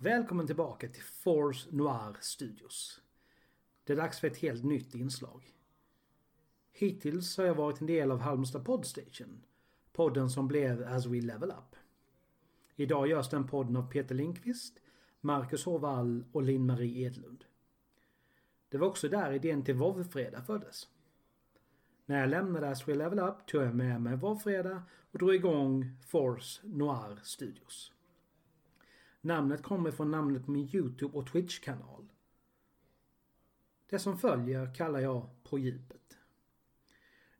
Välkommen tillbaka till Force Noir Studios. Det är dags för ett helt nytt inslag. Hittills har jag varit en del av Halmstad Podstation. Podden som blev As We Level Up. Idag görs den podden av Peter Linkvist, Marcus Håvall och Linn-Marie Edlund. Det var också där idén till Vovfredag föddes. När jag lämnade As We Level Up tog jag med mig Vovfredag och drog igång Force Noir Studios. Namnet kommer från namnet på min Youtube och Twitch-kanal. Det som följer kallar jag På djupet.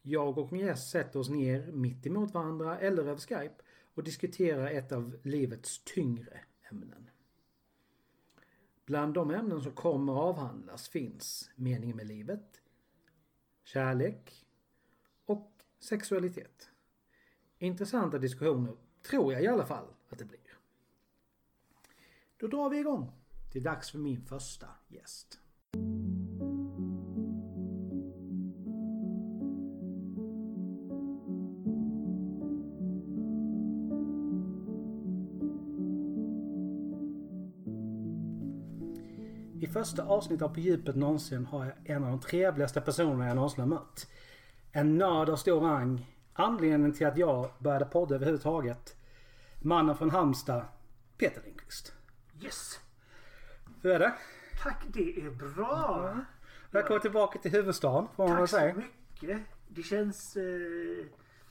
Jag och min gäst sätter oss ner mitt emot varandra eller över Skype och diskuterar ett av livets tyngre ämnen. Bland de ämnen som kommer avhandlas finns meningen med livet, kärlek och sexualitet. Intressanta diskussioner, tror jag i alla fall att det blir. Då drar vi igång. Det är dags för min första gäst. I första avsnittet av På djupet någonsin har jag en av de trevligaste personerna jag någonsin har mött. En nörd av stor rang. Anledningen till att jag började podda överhuvudtaget. Mannen från Halmstad, Peter Lindqvist. Yes! Hur är det? Tack, det är bra! Välkommen tillbaka till huvudstaden får man Tack så säga. mycket. Det känns, eh,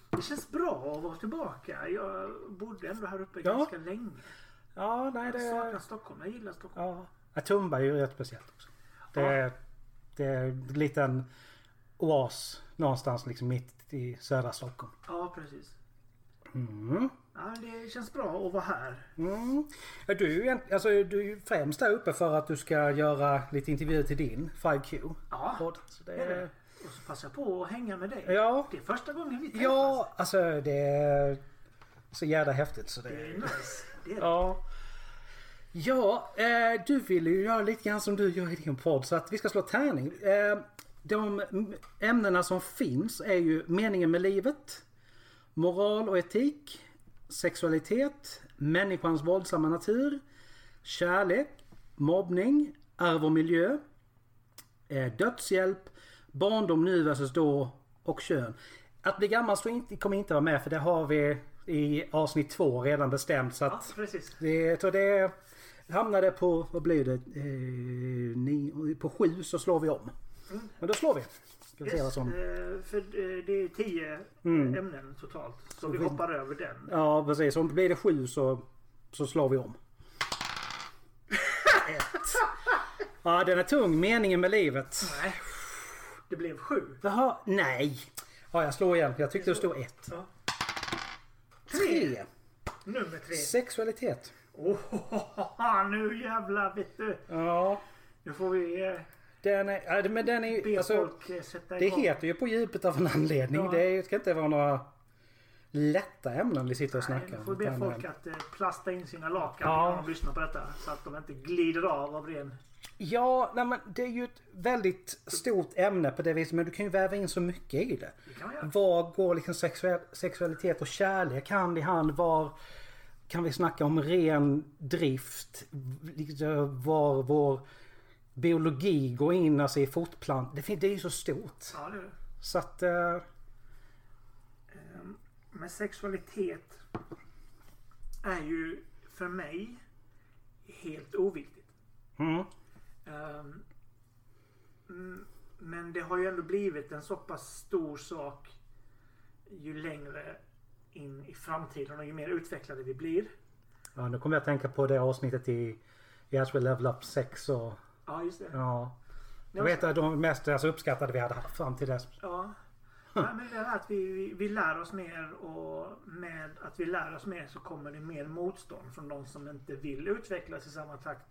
det känns bra att vara tillbaka. Jag bodde ändå här uppe Ja. ganska länge. Ja, nej Jag saknar det... Stockholm. Jag gillar Stockholm. Ja. ja Tumba är ju rätt speciellt också. Det är, det är en liten oas någonstans liksom mitt i södra Stockholm. Ja, precis. Mm. Ja, det känns bra att vara här. Mm. Du är alltså, du är ju främst där uppe för att du ska göra lite intervjuer till din 5Q. Ja, podd. Så det är det. Och så passar jag på att hänga med dig. Ja. Det är första gången vi träffas. Ja, alltså det är så jävla häftigt så det Det är nice. Det är det. Ja. Ja, eh, du vill ju göra lite grann som du gör i din podd så att vi ska slå tärning. Eh, de ämnena som finns är ju meningen med livet, moral och etik, sexualitet, människans våldsamma natur, kärlek, mobbning, arv och miljö, eh, dödshjälp, barndom nu versus då och kön. Att bli gammal kommer inte vara med för det har vi i avsnitt två redan bestämt så Ja, att precis. det, så det hamnade på, vad blir det, eh, ni, på sju så slår vi om. Men då slår vi. Ska vi se vad som... eh, för eh, det är tio Mm. ämnen totalt. Så vi vi- hoppar över den. Ja precis, om det blir det sju så, så slår vi om. Ett. Ja den är tung, meningen med livet. Nej. Det blev sju. Jaha, nej. Ja jag slår igen, jag tyckte det stod ett. Ja. Tre. Nummer tre. Sexualitet. Oh, nu jävlar vet du. Ja. Nu får vi eh, Den är, men den är ju... Alltså, eh, det heter ju På djupet av en anledning. Ja. Det ska inte vara några lätta ämnen vi sitter och snackar om. får vi be utan, folk att eh, plasta in sina lakan Ja. när de lyssnar på detta. Så att de inte glider av av ren... Ja, nej, men det är ju ett väldigt stort ämne på det viset. Men du kan ju väva in så mycket i det. Det. Var går liksom sexuell, sexualitet och kärlek hand i hand? Var kan vi snacka om ren drift? Liksom Var vår biologi går in alltså i fortplant. Det, det är ju så stort. Ja, det är det. Så att... Eh, Ehm, Men sexualitet är ju för mig helt oviktigt. mm, mm, Men det har ju ändå blivit en så pass stor sak ju längre in i framtiden och ju mer utvecklade vi blir. ja, nu kommer jag att tänka på det avsnittet i, i As We Level Up 6 och... Ja, just det. Ja. Jag Nej, vet att de mest alltså, uppskattade vi hade haft fram till dess. Ja. Nej, men det är att vi, vi, vi lär oss mer och med att vi lär oss mer så kommer det mer motstånd från de som inte vill utvecklas i samma takt.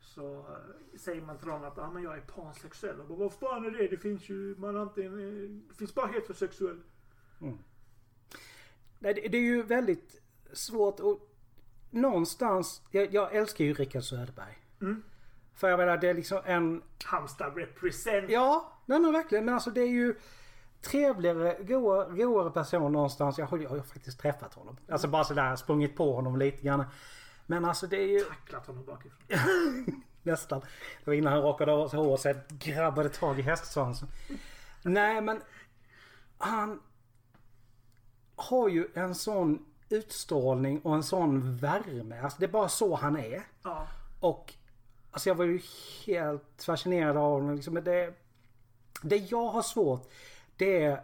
Så eh, säger man till dem att ah, men jag är pansexuell. Och bara, vad fan är det? Det finns ju man antingen, eh, det finns bara heterosexuell. Nej, det, det är ju väldigt svårt och någonstans... Jag, jag älskar ju Rickard Söderberg. Mm. För jag menar det är liksom en... Halmstad represent. Ja, nej men verkligen. Men alltså det är ju trevligare, goa, goare person någonstans. Jag har, jag har faktiskt träffat honom. Alltså bara sådär sprungit på honom lite grann. Men alltså det är ju Tacklat honom bakifrån. nästan. Det var innan han rakade av sig håret så jag grabbade tag i hästsvansen. Nej men han har ju en sån utstrålning och en sån värme. Alltså det är bara så han är. Ja. Och alltså jag var ju helt fascinerad av honom. Liksom, det, det jag har svårt det är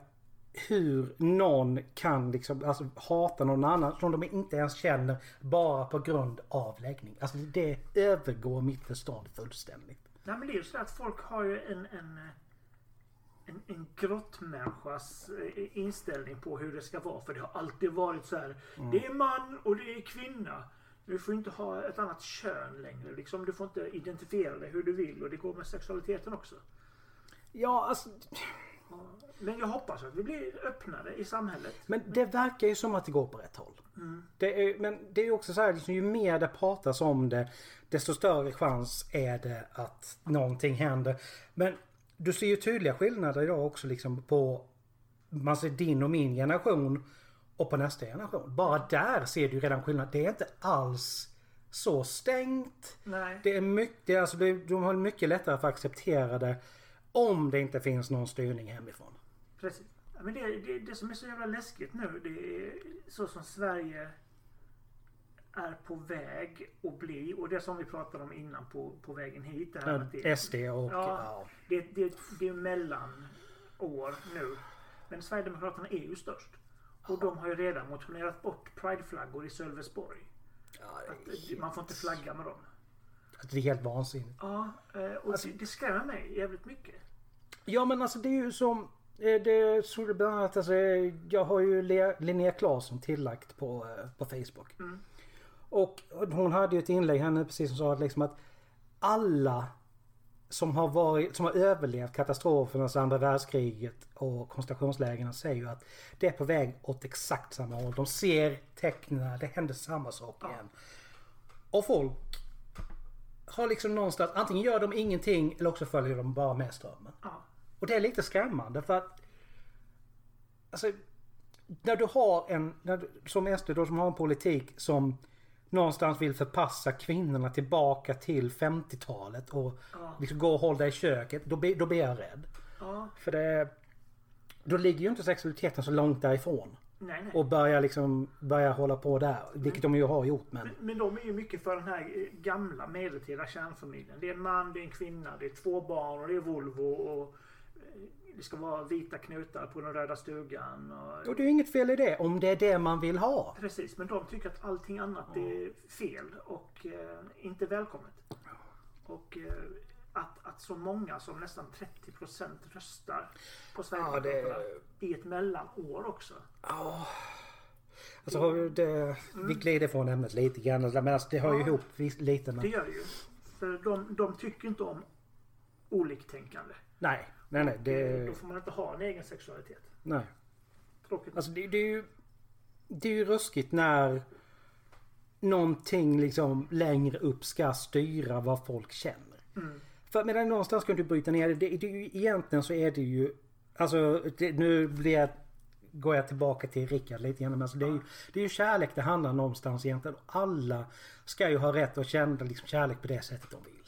hur någon kan liksom, alltså, hata någon annan som de inte ens känner bara på grund av läggning. Alltså det övergår mitt förstånd fullständigt. Nej men det är ju så att folk har ju en, en, en, en grottmänniskas eh, inställning på hur det ska vara. För det har alltid varit så här. Det är man och det är kvinna. Du får inte ha ett annat kön längre. Liksom, du får inte identifiera dig hur du vill. Och det går med sexualiteten också. Ja, alltså. Men jag hoppas att vi blir öppnare i samhället. Men det verkar ju som att det går på rätt håll. Det är, men det är ju också så här, liksom, ju mer det pratas om det desto större chans är det att någonting händer. Men du ser ju tydliga skillnader idag också liksom på man ser din och min generation och på nästa generation. Bara där ser du redan skillnad. Det är inte alls så stängt. Nej. Det är mycket, alltså det, de har mycket lättare för att acceptera det om det inte finns någon styrning hemifrån. Precis. Ja, Men det, det, det som är så jävla läskigt nu det är så som Sverige är på väg att bli och det som vi pratade om innan på, på vägen hit. Det här att det, SD och... Ja. Ja. det, det, det är mellanår nu. Men Sverigedemokraterna är ju störst. Och de har ju redan motionerat bort prideflaggor i Sölvesborg. Att man får inte flagga med dem. Det är helt vansinnigt. Ja, eh, och Alltså- det, skrämmer mig jävligt mycket. Ja men alltså det är ju som... eh, Det såg du bland annat, alltså, eh, jag har ju Linnea Claesson tillagt på, på Facebook. Mm. Och hon hade ju ett inlägg här nu precis som sa att liksom att alla som har, varit, som har överlevt katastrofernas andra världskriget och koncentrationslägren säger ju att det är på väg åt exakt samma håll. De ser tecknen, det händer samma sak igen. Och folk har liksom någonstans, antingen gör de ingenting eller också följer de bara med strömmen. Ja. Och det är lite skrämmande för att Alltså När du har en, när du, som SD då som har en politik som Någonstans vill förpassa kvinnorna tillbaka till 50-talet och Ja. liksom gå och hålla dig i köket. Då, blir- då blir jag rädd. Ja. För det Då ligger ju inte sexualiteten så långt därifrån. Nej, nej. Och börja liksom Börja hålla på där. Vilket de ju har gjort men. Men, men de är ju mycket för den här eh, gamla medeltida kärnfamiljen. Det är en man, det är en kvinna, det är två barn och det är Volvo och det ska vara vita knutar på den röda stugan. Och, Och det är ju inget fel i det om det är det man vill ha. Precis, men de tycker att allting annat är fel och eh, inte välkommet. Och eh, att, att så många som nästan 30% röstar på Sverigedemokraterna i ett mellanår också. Alltså har vi det, vi glider från ämnet lite grann. Men alltså, det hör ju Ja. ihop lite Det men. gör det ju. För de, de tycker inte om oliktänkande. Nej, nej, nej. Då Det, får man inte ha en egen sexualitet. nej. Tråkigt. Alltså det, det är ju Det är ju ruskigt när Någonting liksom längre upp ska styra vad folk känner. Mm. För medan någonstans kan du bryta ner det. det, det är ju, egentligen så är det ju Alltså det, nu blir jag Går jag tillbaka till Rickard lite grann. Men alltså det, är ju, det är ju kärlek det handlar någonstans egentligen. Alla ska ju ha rätt att känna liksom kärlek på det sättet de vill.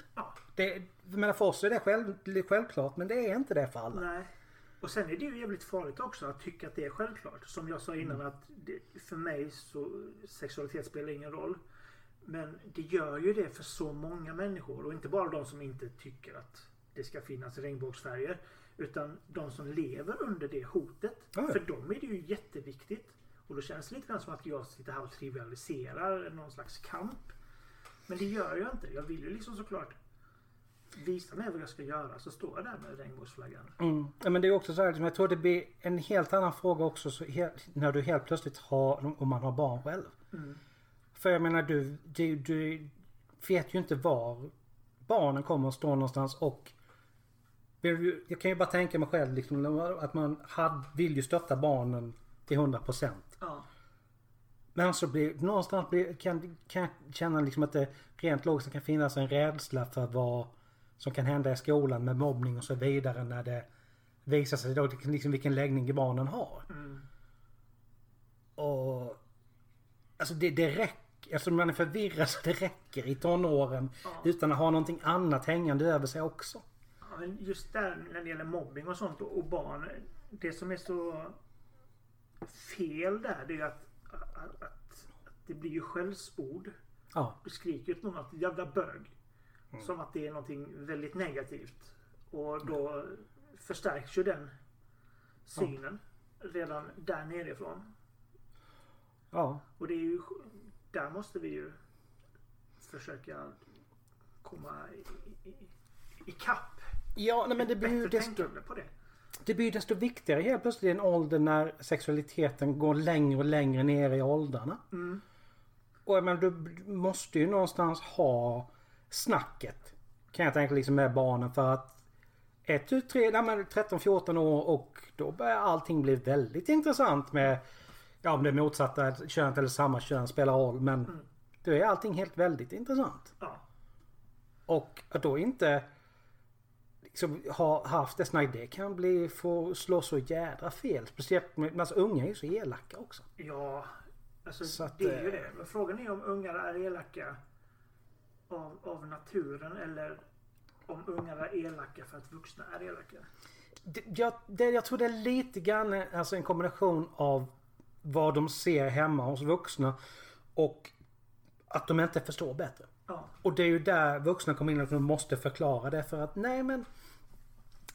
Det, menar för oss är det själv, självklart men det är inte det för alla. nej. Och sen är det ju jävligt farligt också att tycka att det är självklart. Som jag sa innan att det, för mig så sexualitet spelar ingen roll. Men det gör ju det för så många människor och inte bara de som inte tycker att det ska finnas regnbågsfärger. Utan de som lever under det hotet. Ja. För dem är det ju jätteviktigt. Och då känns det lite grann som att jag sitter här och trivialiserar någon slags kamp. Men det gör jag inte. Jag vill ju liksom såklart visa mig vad jag ska göra så står jag där med regnbågsflaggan. Mm. Ja, men det är också så här, liksom, jag tror det blir en helt annan fråga också så helt, när du helt plötsligt har, om man har barn själv. Mm. För jag menar du, du, du vet ju inte var barnen kommer att stå någonstans och jag kan ju bara tänka mig själv liksom, att man had, vill ju stötta barnen till 100%. Ja. Men så blir någonstans blir, kan, kan jag känna liksom att det rent logiskt kan finnas en rädsla för vad som kan hända i skolan med mobbning och så vidare när det visar sig då liksom vilken läggning barnen har. Mm. Och alltså det, det räcker eftersom man är förvirrad så det räcker i tonåren. Ja. Utan att ha någonting annat hängande över sig också. Ja, men just där när det gäller mobbing och sånt och barn. Det som är så fel där det är att, att, att, att det blir ju skällsord. Ja. Du skriker ut någon att jävla bög. Som att det är någonting väldigt negativt. Och då förstärks ju den synen redan där nerifrån. Ja. Och det är ju, där måste vi ju försöka komma i, i, i kapp. Ja, nej, men det blir ju desto, på det. det blir desto viktigare helt plötsligt i en ålder när sexualiteten går längre och längre ner i åldrarna. Mm. Och jag menar, du måste ju någonstans ha snacket. Kan jag tänka liksom med barnen för att 1, 2, 3, nej men 13, 14 år och då börjar allting bli väldigt intressant med Ja om det är motsatta könet eller samma kön spelar roll men då är allting helt väldigt intressant. Ja. Och att då inte liksom ha haft det snacket det kan bli få slå så jädra fel. Speciellt med, alltså unga är ju så elaka också. Ja, alltså Så att, det är ju eh, det. Men frågan är om ungar är elaka av, av naturen eller om ungar är elaka för att vuxna är elaka. Det, jag, det, jag tror det är lite grann alltså en kombination av vad de ser hemma hos vuxna och att de inte förstår bättre. Ja, Och det är ju där vuxna kommer in och de måste förklara det för att nej men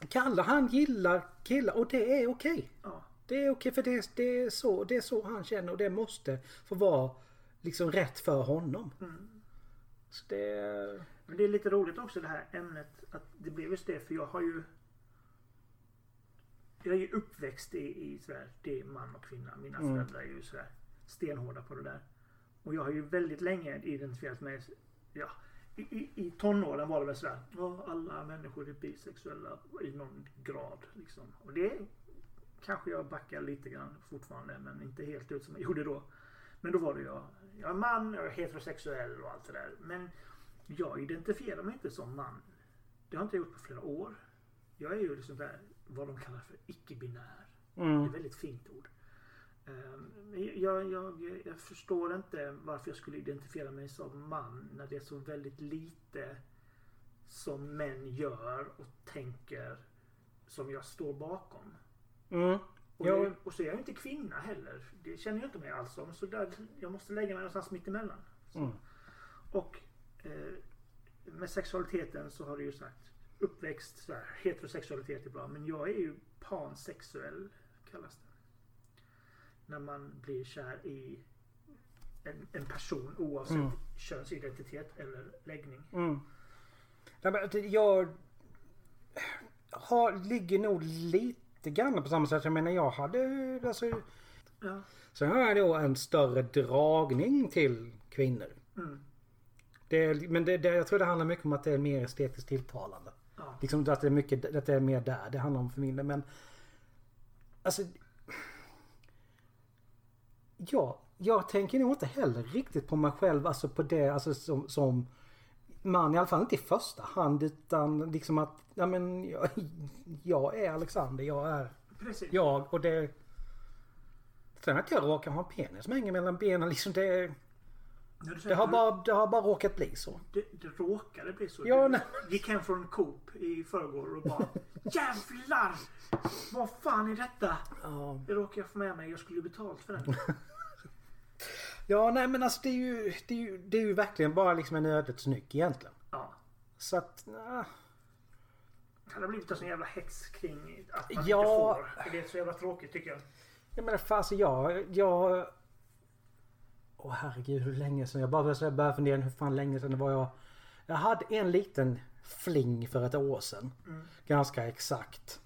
Kalle han gillar killar och det är okej. ja, Det är okej för det, det, är så, det är så han känner och det måste få vara liksom rätt för honom. Så det... Men det är lite roligt också det här ämnet att det blev just det för jag har ju Jag är ju uppväxt i, i sådär, det är man och kvinna. Mina Mm. föräldrar är ju sådär stenhårda på det där. Och jag har ju väldigt länge identifierat mig Ja, i, i, i tonåren var det väl sådär. Alla människor är bisexuella i någon grad. Liksom. Och det kanske jag backar lite grann fortfarande men inte helt ut som jag gjorde då. Men då var det jag. Jag är man, jag är heterosexuell och allt det där. Men jag identifierar mig inte som man. Det har inte jag gjort på flera år. Jag är ju liksom där, vad de kallar för icke-binär. Det är Mm. ett väldigt fint ord. Ehm, Jag, jag, jag förstår inte varför jag skulle identifiera mig som man när det är så väldigt lite som män gör och tänker som jag står bakom. Mm. Och, Ja. jag, och så är jag inte kvinna heller. Det känner jag inte mig alls som. Så där, jag måste lägga mig någonstans mitt emellan. Så. Mm. Och eh, med sexualiteten så har du ju sagt uppväxt, så här, heterosexualitet är bra. Men jag är ju pansexuell kallas det. När man blir kär i en, en person oavsett Mm. könsidentitet eller läggning. Mm. Jag har, ligger nog lite grann på samma sätt. Jag menar jag hade alltså Ja. Sen har jag då en större dragning till kvinnor. Mm. Det, men det, det, jag tror det handlar mycket om att det är mer estetiskt tilltalande. Ja. Liksom att det är mycket, att det är mer där det handlar om för min del. Men alltså. Ja, jag tänker nog inte heller riktigt på mig själv, alltså på det, alltså som, som man i alla fall inte i första hand utan liksom att, ja men jag, jag är Alexander, jag är Precis. jag och det... Sen att jag råkar ha en penis som hänger mellan benen liksom det... Du Det har bara, det har bara råkat bli så. Det, det råkade bli så. Ja, nej. gick hem från Coop i förrgår och bara Jävlar! Vad fan är detta? Ja. Det råkade jag få med mig. Jag skulle ju betalt för den. Ja, nej men alltså det är ju, det är ju, det är ju verkligen bara liksom en ödets nyck egentligen. Ja. Så att, nah. Det har blivit en sån jävla hets kring att man Ja. inte får. Det är så jävla tråkigt tycker jag. Jag menar fasen jag, jag... Åh herregud hur länge sedan. Jag bara började började fundera hur fan länge sedan det var jag... Jag hade en liten fling för ett år sedan. Mm. Ganska exakt.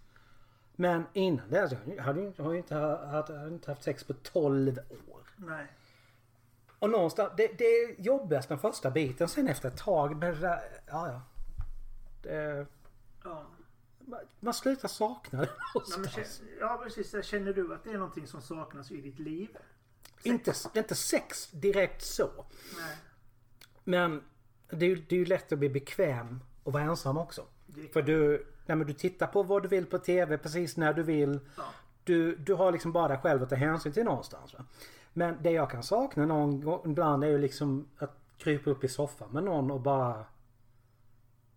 Men innan det, alltså, jag hade, ju- jag har ju inte, hade inte haft sex på 12 år. Nej. Och någonstans, det, det är jobbigast den första biten. Sen efter ett tag, men det där, ja ja. Det, Ja. man- man slutar sakna det Ja, någonstans. känner, ja precis. Känner du att det är någonting som saknas i ditt liv? Inte, inte sex direkt så. Nej. Men det är, det är ju lätt att bli bekväm och vara ensam också. För du, nej du tittar på vad du vill på TV precis när du vill. ja. Du, du har liksom bara dig själv att ta hänsyn till någonstans. Va? Men det jag kan sakna någon gång ibland är ju liksom att krypa upp i soffan med någon och bara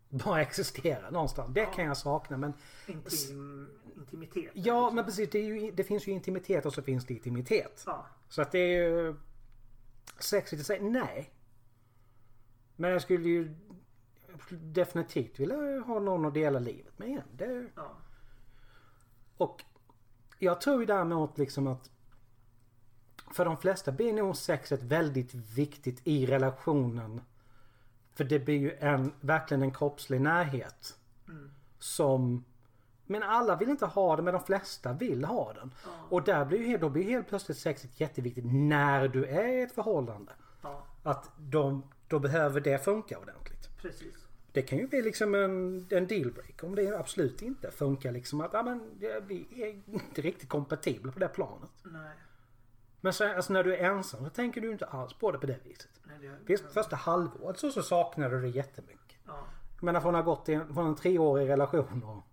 bara existera någonstans. Det Ja. kan jag sakna men Intim, intimitet. Ja liksom. men precis det, ju, det finns ju intimitet och så finns det intimitet. Ja, Så att det är ju sexigt att säga nej. Men jag skulle ju definitivt vilja ha någon att dela livet med igen. Det, ja. och jag tror ju däremot liksom att för de flesta blir nog sexet väldigt viktigt i relationen. För det blir ju en, verkligen en kroppslig närhet. Mm. Som men alla vill inte ha det men de flesta vill ha den. Ja. Och där blir ju, då blir helt plötsligt sexet jätteviktigt när du är i ett förhållande. ja, Att de, då behöver det funka ordentligt. precis. Det kan ju bli liksom en, en dealbreaker om det absolut inte funkar liksom att ja, men, vi är inte riktigt kompatibla på det planet. Nej. Men så, alltså, när du är ensam så tänker du inte alls på det på det viset. Nej det, Visst, första halvåret så, så saknar du det jättemycket. ja, menar från att ha gått i en, från en treårig relation och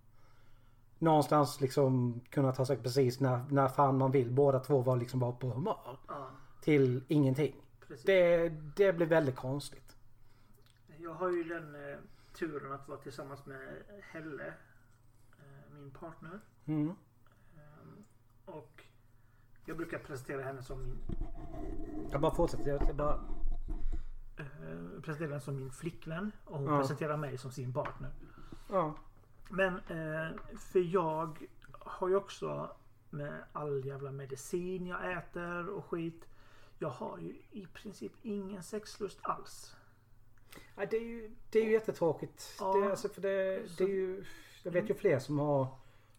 någonstans liksom kunna ta sig precis när, när fan man vill. Båda två var liksom bara på humör. ja, Till ingenting. precis. Det, det blir väldigt konstigt. Jag har ju den eh, turen att vara tillsammans med Helle, eh, min partner. Mm. Ehm, och jag brukar presentera henne som min, Jag bara fortsätter. Jag bara... eh, presentera henne som min flickvän och hon Ja. presenterar mig som sin partner. Ja. Men eh, för jag har ju också med all jävla medicin jag äter och skit. Jag har ju i princip ingen sexlust alls. Ja, det, är ju, det är ju jättetråkigt. Ja. Det, alltså, för det, det är ju, jag vet ju fler som har...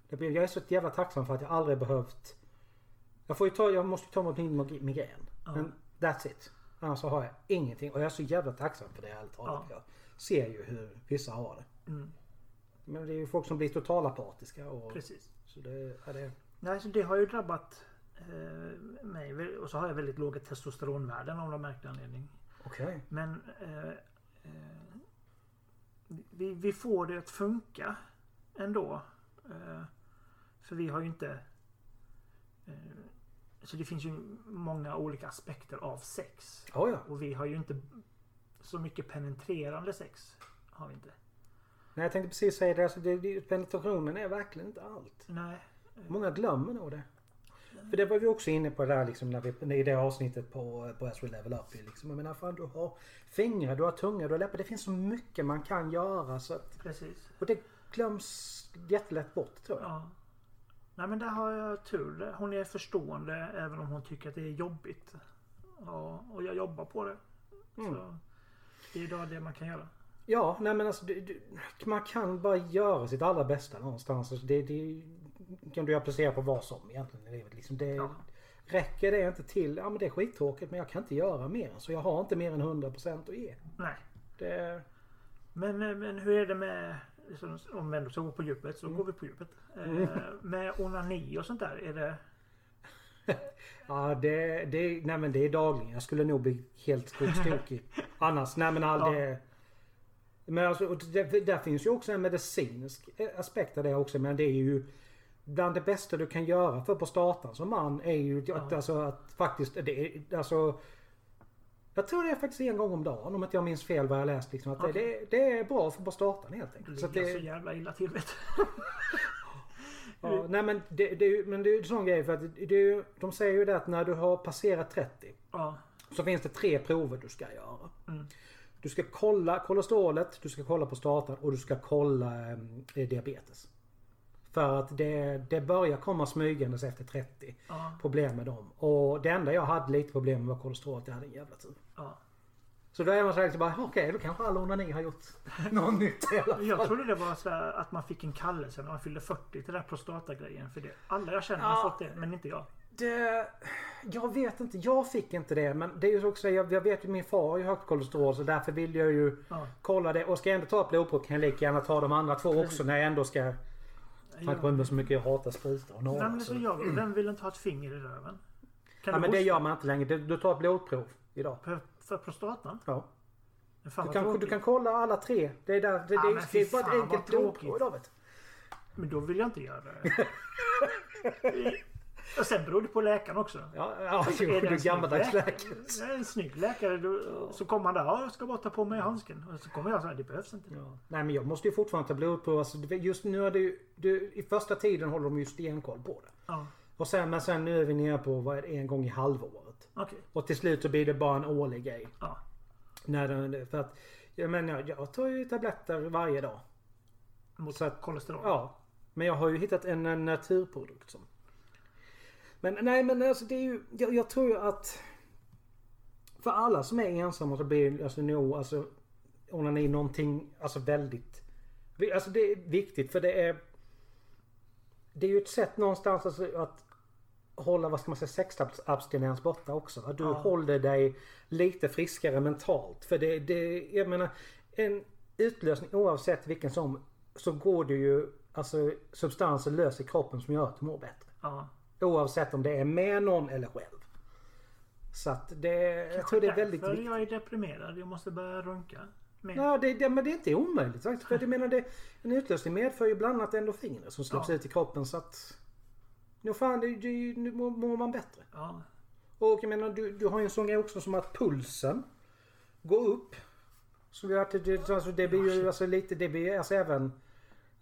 Jag är så jävla tacksam för att jag aldrig behövt... Jag, får ju ta, jag måste ta mot min mig- migrän. Ja. Men that's it. Annars så har jag ingenting. Och jag är så jävla tacksam för det ärligt talat. Ja. Jag ser ju hur vissa har det. Mm, Men det är ju folk som blir totalapatiska. Och, precis. så det, ja, det, Nej, så det har ju drabbat eh, mig. Och så har jag väldigt låga testosteronvärden av någon märklig anledning. Okej. Men eh, eh, vi, vi får det att funka ändå. Eh, för vi har ju inte... Så det finns ju många olika aspekter av sex. Ja, ja. Och vi har ju inte så mycket penetrerande sex. Har vi inte. Nej, jag tänkte precis säga det. Alltså, det, det. Penetrationen är verkligen inte allt. Nej. Många glömmer nog det. För det var vi också inne på där liksom när vi, i det avsnittet på, på As We Level Up. Liksom. Jag menar fan du har fingrar, du har tunga, du har läppar. Det finns så mycket man kan göra så att, Precis. Och det glöms jättelätt bort tror jag. Ja. Nej men där har jag tur. Hon är förstående även om hon tycker att det är jobbigt. Ja, och jag jobbar på det. Mm. Så det är idag det man kan göra. Ja, nej men alltså det, det, man kan bara göra sitt allra bästa någonstans. Alltså, det, det kan du applicera på vad som egentligen i livet. Liksom det, Ja. Räcker det inte till, ja men det är skittråkigt men jag kan inte göra mer. Så jag har inte mer än 100% att ge. Nej. Det, Men, men hur är det med, om vi ändå ska gå på djupet så Mm. går vi på djupet. Eh, Mm. Med onani och sånt där. Är det, Ja, det, det, nej men det är dagligen. Jag skulle nog bli helt skogstokig. Annars, nej men all Ja. det... Men alltså, det, där finns ju också en medicinsk aspekt av det också. Men det är ju... Bland det bästa du kan göra för prostatan som man är ju att, Ja. alltså, att faktiskt... Det, alltså, jag tror det är faktiskt en gång om dagen om inte jag minns fel vad jag läst. Liksom, att det, Okej. det, det är bra för prostatan helt det enkelt. Så ligger så det, jävla illa till vet ja, nej men det, det, är men det är ju en sån grej för att det, det är de säger ju det att när du har passerat 30 Ja. så finns det tre prover du ska göra. Mm. Du ska kolla kolesterolet, du ska kolla prostatan och du ska kolla eh, diabetes. För att det, det börjar komma smygandes efter 30 Ja. problem med dem. Och det enda jag hade lite problem med var kolesterolet. Jag hade en jävla tur. ja. Så då är man så här liksom bara, okej då kanske all onani har gjort något nytt i alla fall. Jag trodde det var så att man fick en kallelse när man fyllde 40 till den här prostatagrejen. För det. Alla jag känner har Ja. fått det, men inte jag. Det, jag vet inte, jag fick inte det. Men det är ju också, jag, jag vet ju min far har ju högt kolesterol så därför vill jag ju Ja. kolla det. Och ska jag ändå ta blodprov kan jag lika gärna ta de andra två också när jag ändå ska... Tanke på Jag, hur mycket jag hatar sprutor och nej, nålar. men så- så jag, vem vill inte ha ett finger i röven? Kan Ja men det hosta gör man inte längre. Du, du tar ett blodprov idag. För, för prostatan? Ja. Du kan, du kan kolla alla tre. Det är, där, det, Ja, det, det, är bara ett enkelt blodprov idag vet. Men då vill jag inte göra det. Och sen beror det på läkaren också. Ja, ja Alltså, är det du gammaldags läkare? en snygg läkare då, så kommer han där. Ja, jag ska bara ta på mig handsken. Och så kommer jag så här. Det behövs inte. Ja. Nej men jag måste ju fortfarande ta blodprov. Alltså, just nu är det ju, du, I första tiden håller de ju stenkoll på det. Ja, Och sen, men sen nu är vi nere på vad en gång i halvåret. okej. Och till slut så blir det bara en årlig grej. Ja. När den, för att, jag menar, jag tar ju tabletter varje dag. Mot Så att- kolesterol. Ja. Men jag har ju hittat en, en naturprodukt som... Men nej men alltså det är ju, jag, jag tror ju att... För alla som är ensamma så blir alltså nog alltså onani någonting alltså väldigt... Alltså det är viktigt för det är... Det är ju ett sätt någonstans alltså att hålla, vad ska man säga, sexabstinens borta också. Att du Ja. håller dig lite friskare mentalt. För det, det, jag menar, en utlösning oavsett vilken som, så går det ju alltså substanser lös i kroppen som gör att du mår bättre. Ja. Oavsett om det är med någon eller själv. Så att det, jag tror det är väldigt viktigt. jag är deprimerad. Jag måste börja runka. Ja, det, det, men det är inte omöjligt faktiskt. För jag menar, det, en utlösning medför ju bland annat endorfiner som släpps Ja. ut i kroppen så att... Nu fan, det, det, nu mår, man bättre. Ja. Och jag menar, du, du har ju en sån grej också som att pulsen går upp. Så det, att det, alltså, det blir ju alltså lite, det blir alltså även...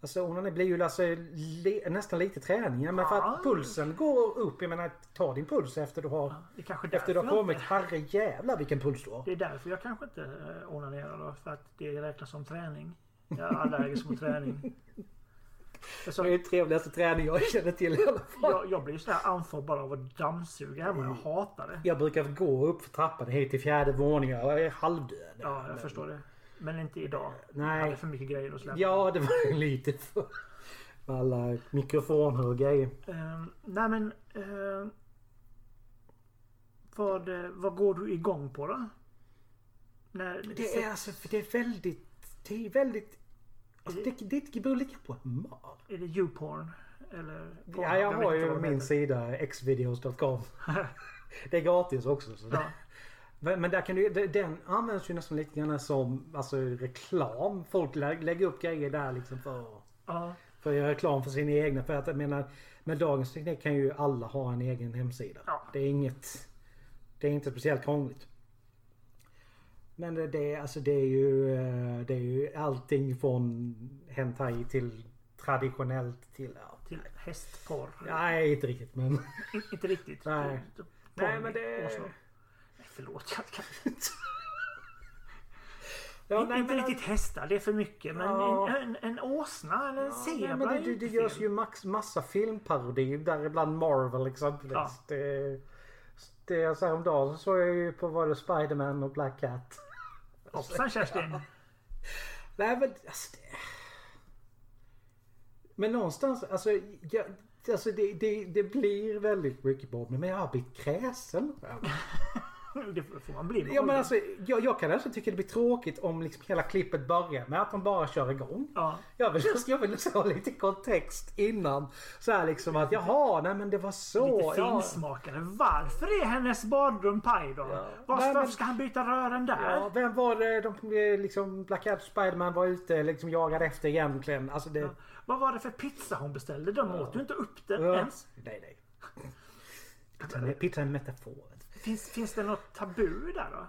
Alltså onanen blir ju alltså li, nästan lite träning. Men för att pulsen går upp. Jag menar, ta din puls efter du har... Ja, Det kanske Efter du har kommit. inte- Herre jävlar vilken puls du har. Det är därför jag kanske inte eh, onanerar då. För att det räknas som träning. Jag är allergisk mot träning. Så, Det är den trevligaste träning jag känner till i alla fall. jag, jag blir så här andfådd bara av att dammsuga hemma. Jag hatar det. Jag brukar gå upp för trappan hit till fjärde våningen. Jag är halvdöd. Ja, jag Men- förstår det. Men inte idag. Nej. Jag hade för mycket grejer att släppa. Ja, det var lite för... Alla mikrofoner och grejer. Eh, nej men. Eh, vad, vad går du igång på då? När, Det är alltså, det är väldigt... Det är väldigt... Alltså, det, det beror lika på humör. Är det YouPorn? Eller? porn? Ja, jag har ju min sida xvideos.com. Det är gratis också. Så. Ja. Men, där kan du, den används ju nästan lite grann som alltså, reklam. Folk lä, lägger upp grejer där liksom för, ja. för att göra reklam för sina egna. För att jag menar, med dagens teknik kan ju alla ha en egen hemsida. Ja. Det är inget... Det är inte speciellt krångligt. Men det, det, är- alltså det är ju eh, Det är ju allting från hentai till traditionellt till... Ja, Till hästporr. nej, inte riktigt men... In, inte riktigt. Nej. Porr- Nej, men det-. Förlåt. Jag kan inte. Ja, nej, inte men- riktigt hästar. Det är för mycket. Men Ja. en, en, en åsna eller en Ja, zebra nej, det, det, det görs ju max, massa filmparodier däribland Marvel exempelvis. Ja. Det, det så här om dagen så såg jag ju på det Spiderman och Black Cat. Hoppsan Kerstin. Nej men alltså, det... Men någonstans alltså, jag, alltså det, det, det blir väldigt mycket bobbning men jag har blivit kräsen. Det får man bli. Ja, men alltså, jag, jag kan alltså tycka det blir tråkigt om liksom hela klippet börjar med att de bara kör igång. Ja. Jag vill, jag vill ha lite kontext innan. Så här liksom att jaha, nej men det var så. Lite ja. finsmakare. Varför är hennes badrum paj då? Ja. Varför, varför ska han byta rören där? Ja, vem var det de liksom Black Cat Spiderman var ute liksom jagade efter egentligen? Alltså det... Vad var det för pizza hon beställde? De åt ju inte upp den Ja. ens. Nej, nej. Pizzan är en metafor. Finns, finns det något tabu där då?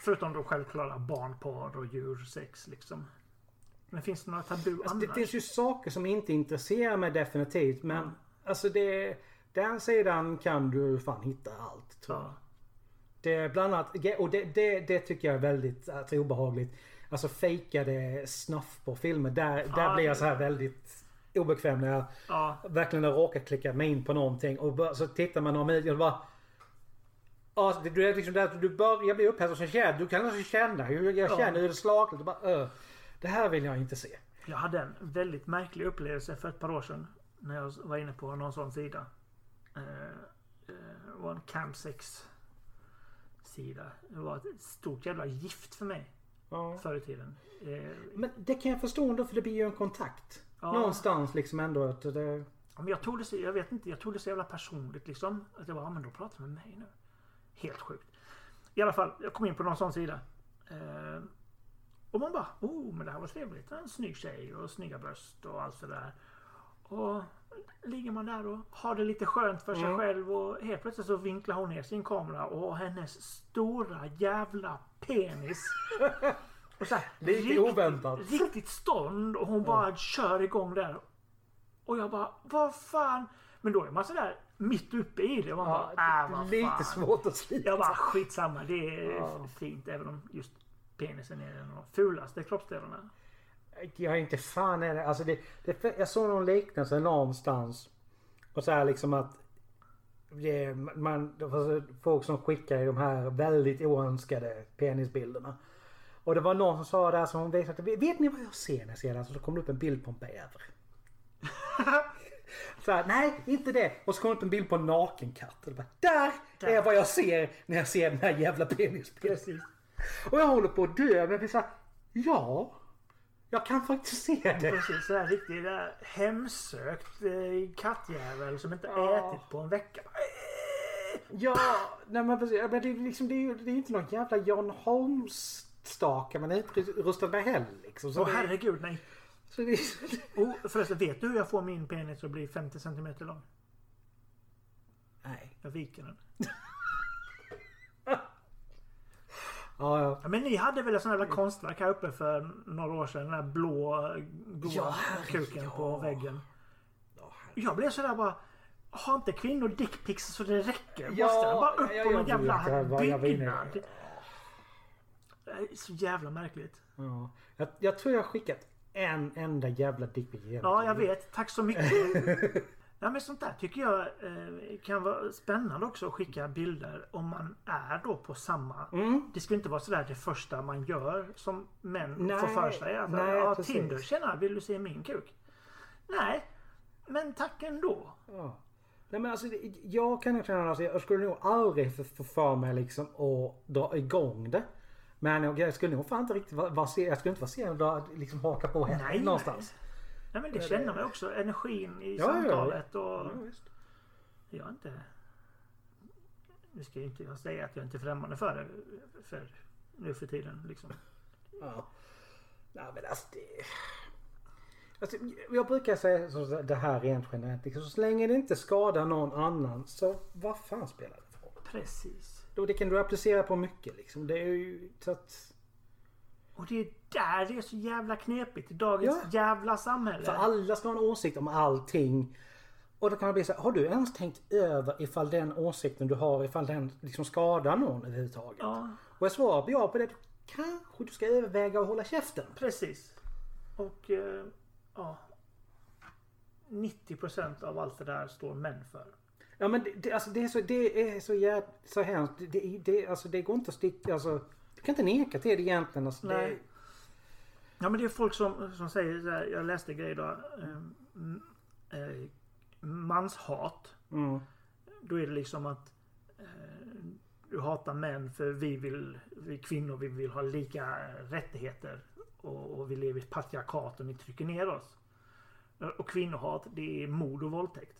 Förutom då självklara barnporr och djursex liksom. Men finns det några tabu Alltså, annars? det finns ju saker som inte intresserar mig definitivt men alltså det... Den sidan kan du fan hitta allt tror jag. Ja. Det är bland annat, och det, det, det tycker jag är väldigt alltså, obehagligt. Alltså fejkade snuff på filmer. Där, där Ja, blir jag så här väldigt obekväm när jag Ja. verkligen har råkat klicka mig in på någonting och så tittar man några minuter och bara Ja, det, du är liksom där, du börjar bli upphetsad och så känner du kan alltså känna hur jag Ja. känner hur det slagligt och bara öh, Det här vill jag inte se. Jag hade en väldigt märklig upplevelse för ett par år sedan. När jag var inne på någon sån sida. Eh, eh, det var en campsex sida. Det var ett stort jävla gift för mig Ja. förr i tiden. Eh, Men det kan jag förstå ändå för det blir ju en kontakt. Ja. Någonstans liksom ändå att det... Men jag tog det så, jag vet inte, jag tog det så jävla personligt liksom. Att jag bara, ja, men då pratar de med mig nu. Helt sjukt. I alla fall, jag kom in på någon sån sida. Eh, och man bara, oh men det här var trevligt. En snygg tjej och snygga bröst och allt sådär. Och ligger man där och har det lite skönt för sig Mm. själv och helt plötsligt så vinklar hon ner sin kamera och hennes stora jävla penis. Och så här, Lite rikt- oväntat. Riktigt stånd och hon bara kör igång där. Och jag bara, vad fan. Men då är man sådär mitt uppe i det man Ja, bara, äh, vad lite fan. svårt att slita. Jag bara, skitsamma. Det är Ja. fint även om just penisen är en av fulaste kroppsdelarna. Jag är inte fan är det. Alltså det, det, jag såg någon liknelse någonstans. Och så här liksom att det, man, det var folk som skickar de här väldigt oönskade penisbilderna. Och det var någon som sa där som visade. Vet ni vad jag ser när jag ser här?" Så kom det upp en bild på en bäver. Så här, nej inte det. Och så kom det upp en bild på en naken katt. Och det bara, där, Där. är vad jag ser när jag ser den här jävla penisbilden. Precis. Och jag håller på att dö. Men jag blir så här, ja. Jag kan faktiskt se det. Precis, sådär riktigt där hemsökt eh, kattjävel som inte Ja. ätit på en vecka. Ja, nej men precis. Men det är liksom, det är ju det är inte någon jävla John Holmes-stake man är utrustad med heller liksom. Så Åh herregud nej. Så det, Oh, förresten, vet du hur jag får min penis att bli 50 cm lång? nej. Jag viker den. Ja, ja. Ja, men ni hade väl ett sånt jävla konstverk här uppe för några år sedan. Den där blå, eh, goa Ja, kuken ja. på väggen. Ja, Jag blev sådär bara... Har inte kvinnor dickpics så det räcker? Ja, Måste den bara upp ja, på någon jävla byggnad? Det är så jävla märkligt. ja. Jag, jag tror jag har skickat en enda jävla dickpic Ja, jag vet. Tack så mycket. Ja, men sånt där tycker jag eh, kan vara spännande också att skicka bilder om man är då på samma. Mm. Det ska inte vara sådär det första man gör som män Nej, får för sig. Att, nej, ja, precis. Tinder, tjena, vill du se min kuk? Nej, men tack ändå. Ja. Nej men alltså jag kan känna alltså, jag skulle nog aldrig få få för mig liksom att dra igång det. Men jag, jag skulle nog fan inte riktigt vara, se- jag skulle inte vara sen att liksom haka på henne Nej, någonstans. Nej, men det känner man också. Energin i Ja, ja, ja. samtalet och... Ja, visst. Jag är inte... Nu ska jag inte jag säga att jag inte är främmande för det. För nu för tiden liksom. Ja. Nej men alltså det... Alltså, jag brukar säga så, det här rent generellt. Liksom, så länge det inte skadar någon annan så vad fan spelar det för roll? Precis. Då det kan du applicera på mycket liksom. Det är ju så att... Och det är där det är så jävla knepigt i dagens Ja. jävla samhälle. För alla ska ha en åsikt om allting. Och då kan man bli så här, har du ens tänkt över ifall den åsikten du har, ifall den liksom skadar någon överhuvudtaget? Ja, Och jag svarar ja på det, kanske du ska överväga att hålla käften. precis. Och eh, ja. 90% av allt det där står män för. Ja men det, det, alltså, det är så, det är så jävla, så hemskt. Det, det, det, alltså, det går inte att sticka, alltså. Du kan inte neka till det egentligen. Alltså, det, Nej. Ja men det är folk som, som säger så här, jag läste grejer då. Eh, m- eh, manshat. mm, Då är det liksom att eh, du hatar män för vi vill, vi kvinnor vi vill ha lika rättigheter. Och, och vi lever i ett patriarkat och ni trycker ner oss. Och kvinnohat det är mord och våldtäkt.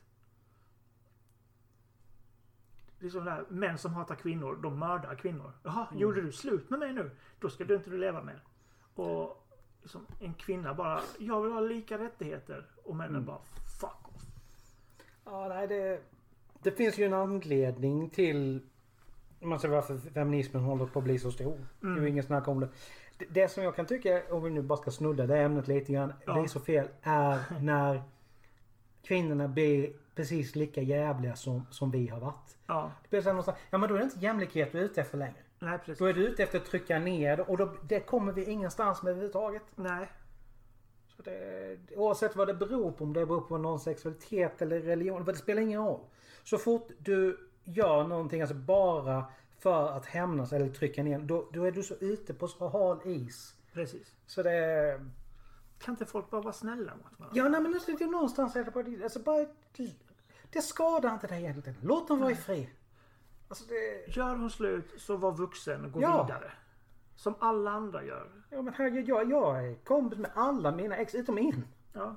Det är som där, män som hatar kvinnor, de mördar kvinnor. Jaha, gjorde du slut med mig nu? Då ska du inte du leva med. Och liksom, en kvinna bara, jag vill ha lika rättigheter. Och männen bara, fuck off. ja, nej, det, det finns ju en anledning till man säger varför feminismen håller på att bli så stor. Det är ju ingen snack om det. det. Det som jag kan tycka, om vi nu bara ska snudda det ämnet lite grann, Ja. det är så fel, är när kvinnorna blir precis lika jävliga som, som vi har varit. Ja, Det blir så någonstans, ja men då är det inte jämlikhet du är ute efter längre. nej precis. Då är du ute efter att trycka ner och då, det kommer vi ingenstans med överhuvudtaget. Nej. Så det, oavsett vad det beror på, om det beror på någon sexualitet eller religion, det spelar ingen roll. Så fort du gör någonting, alltså bara för att hämnas eller trycka ner, då, då är du så ute på så hal is. Precis. Så det... Kan inte folk bara vara snälla mot varandra? Ja, nej men alltså, det är någonstans är det bara... Alltså bara det skadar inte dig egentligen. Låt dem vara i fred. Alltså det... Gör hon slut så var vuxen och gå Ja. vidare. Som alla andra gör. Ja men herregud, jag, jag är kompis med alla mina ex utom en. Ja.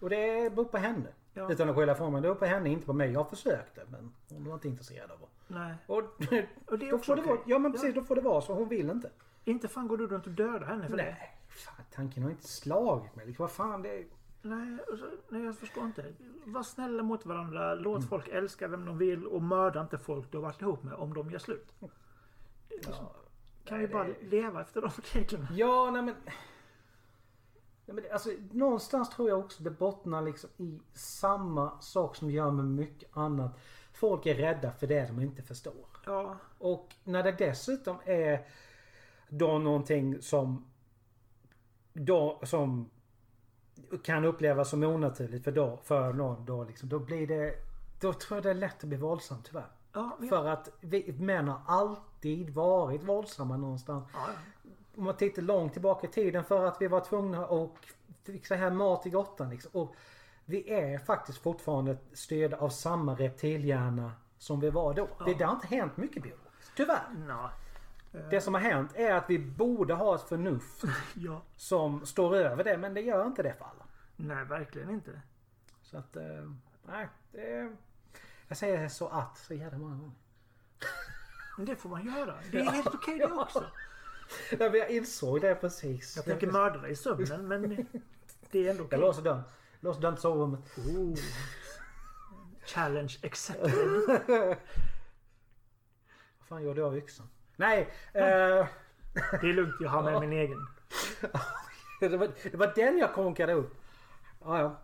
Och det beror på henne. Ja. Utan att skylla ifrån mig. Det beror på henne, inte på mig. Jag försökte men hon var inte intresserad av det. Nej. Och, Och det är då också får det okej. vara, ja men precis, då får det vara så. Hon vill inte. Inte fan går du runt och dödar henne för det. Fan, tanken har inte slagit mig. Liksom, vad fan det är... Nej, alltså, nej, jag förstår inte. Var snälla mot varandra. Låt Mm. folk älska vem de vill och mörda inte folk du har varit ihop med om de gör slut. Ja, Kan nej, vi bara det- leva efter de reglerna? Ja, nej men... Nej, men alltså, någonstans tror jag också det bottnar liksom i samma sak som gör med mycket annat. Folk är rädda för det de inte förstår. Ja, Och när det dessutom är då någonting som då, som kan upplevas som onaturligt för, då, för någon då liksom. Då blir det då tror jag det är lätt att bli våldsam tyvärr. ja, men- För att vi män har alltid varit våldsamma någonstans. ja, Om man tittar långt tillbaka i tiden för att vi var tvungna att fixa hem mat i grottan liksom. Och vi är faktiskt fortfarande styrda av samma reptilhjärna som vi var då. Det, det har inte hänt mycket biologiskt. Tyvärr. ja. Det som har hänt är att vi borde ha ett förnuft ja. som står över det. Men det gör inte det för alla. Nej, verkligen inte. Så att, eh, nej. Det jag säger så att så jävla många gånger. Men det får man göra. Det är helt okej det också. Ja, men jag insåg det precis. Jag tänker mörda dig i sömnen men det är ändå Jag okej. låser dörren. Låser dörren till sovrummet. Oh. Challenge accepted. Vad fan gjorde jag av yxan? Nej! Eh, Det är lugnt, jag har med min egen. det, var, det var den jag konkade upp. Ja, ja.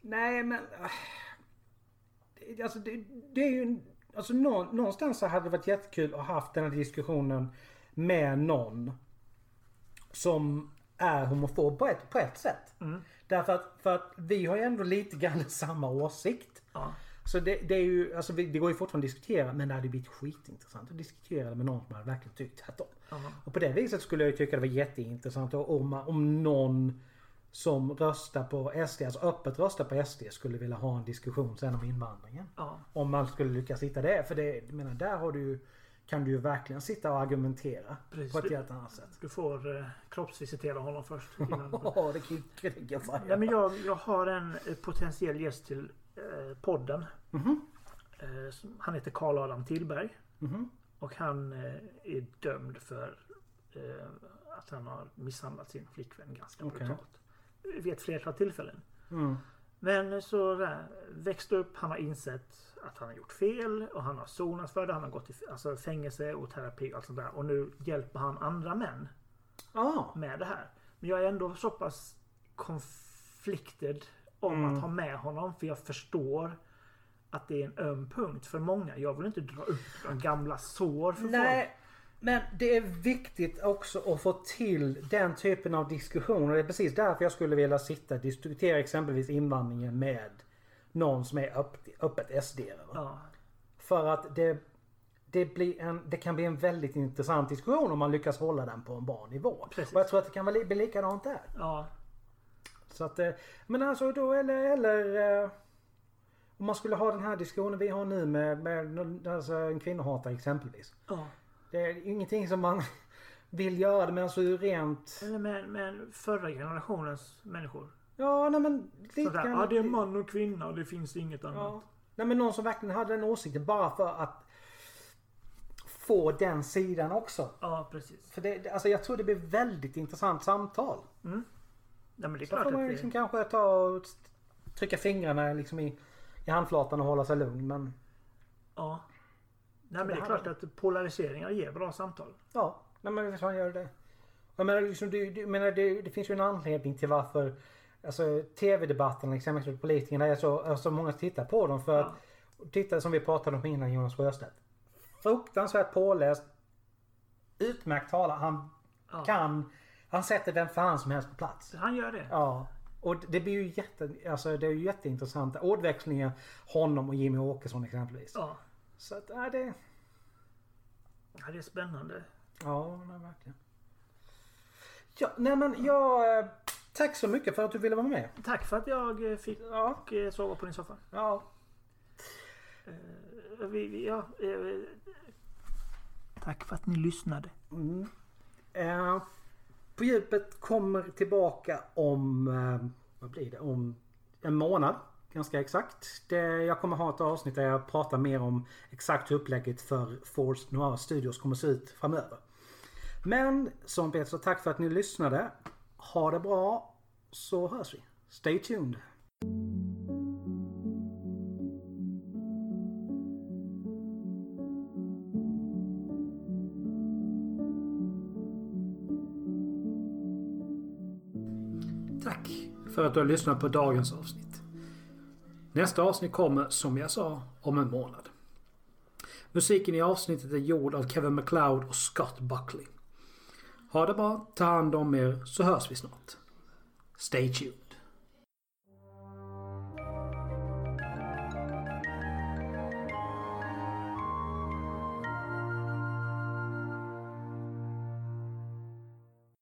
Nej men... det- Alltså det, det är ju... Alltså nå, någonstans så hade det varit jättekul att ha haft den här diskussionen med någon som är homofob på ett, på ett sätt. Därför att, för att vi har ju ändå lite grann samma åsikt. Ja. Så det, det är ju, alltså det går ju fortfarande att diskutera men det hade blivit skitintressant att diskutera det med någon som hade verkligen tyckt tvärtom. Ja. Och på det viset skulle jag ju tycka det var jätteintressant om, om någon som röstar på SD, alltså öppet röstar på SD, skulle vilja ha en diskussion sen om invandringen. Ja. Om man skulle lyckas hitta det. För det, jag menar, där har du kan du ju verkligen sitta och argumentera Precis. på ett helt annat sätt. Du får eh, kroppsvisitera honom först. Ja, det kan ju men jag, jag har en eh, potentiell gäst till eh, podden. Eh, som- han heter Karl Adam Tillberg. Mhm. Och han eh, är dömd för eh, att han har misshandlat sin flickvän ganska Okej. brutalt. Vid ett flertal tillfällen. Mm. Men så där, växt upp, han har insett att han har gjort fel och han har sonat för det. Han har gått i alltså, fängelse och terapi och allt sånt där. Och nu hjälper han andra män Ja. med det här. Men jag är ändå så pass conflicted om Mm. att ha med honom. För jag förstår att det är en öm punkt för många. Jag vill inte dra upp gamla sår för folk. Nej, men det är viktigt också att få till den typen av diskussioner. Det är precis därför jag skulle vilja sitta och diskutera exempelvis invandringen med någon som är öppet, öppet SD. Ja, För att det, det, blir en, det kan bli en väldigt intressant diskussion om man lyckas hålla den på en bra nivå. Precis. Och jag tror att det kan bli, bli likadant där. ja, Så att, eh, men alltså då eller, eller eh, om man skulle ha den här diskussionen vi har nu med, med alltså en kvinnohatare exempelvis. ja. Det är ingenting som man vill göra det men alltså rent... Eller med, med förra generationens människor. Ja nej men lite Sådär, ja, det är man och kvinna och det finns inget annat. Ja. Nej men någon som verkligen hade den åsikten bara för att få den sidan också. Ja, precis. För det, alltså jag tror det blir väldigt intressant samtal. Ja, men det är Så klart får man det... liksom kanske ta och trycka fingrarna liksom i, i handflatan och hålla sig lugn. Men Ja. Nej men det är klart att polariseringar ger bra samtal. ja, nej men visst fan gör det. Jag menar, liksom, det, det, menar det, det finns ju en anledning till varför Alltså TV-debatterna exempelvis politikerna är så, är så många tittar på dem för att Titta som vi pratade om innan Jonas Sjöstedt. Fruktansvärt påläst. Utmärkt talare. Han Ja. kan. Han sätter vem fan som helst på plats. Han gör det. Ja. Och det blir ju jätte, alltså det är ju jätteintressanta ordväxlingar. Honom och Jimmy Åkesson exempelvis. Ja. Så att, ja det... ja, det är spännande. Ja, nej, verkligen. Ja, nej men jag... eh, Tack så mycket för att du ville vara med. Tack för att jag eh, fick Ja. eh, sova på din soffa. Ja. Vi, ja, tack för att ni lyssnade. Mm. Eh, på djupet kommer tillbaka om, eh, vad blir det, om en månad. Ganska exakt. Det, jag kommer ha ett avsnitt där jag pratar mer om exakt hur upplägget för Force Noir Studios kommer se ut framöver. Men som Peter så tack för att ni lyssnade. Ha det bra så hörs vi Stay tuned. För att du har lyssnat på dagens avsnitt. Nästa avsnitt kommer, som jag sa, om en månad. Musiken i avsnittet är gjord av Kevin MacLeod och Scott Buckley. Ha det bra, ta hand om er, så hörs vi snart. Stay tuned.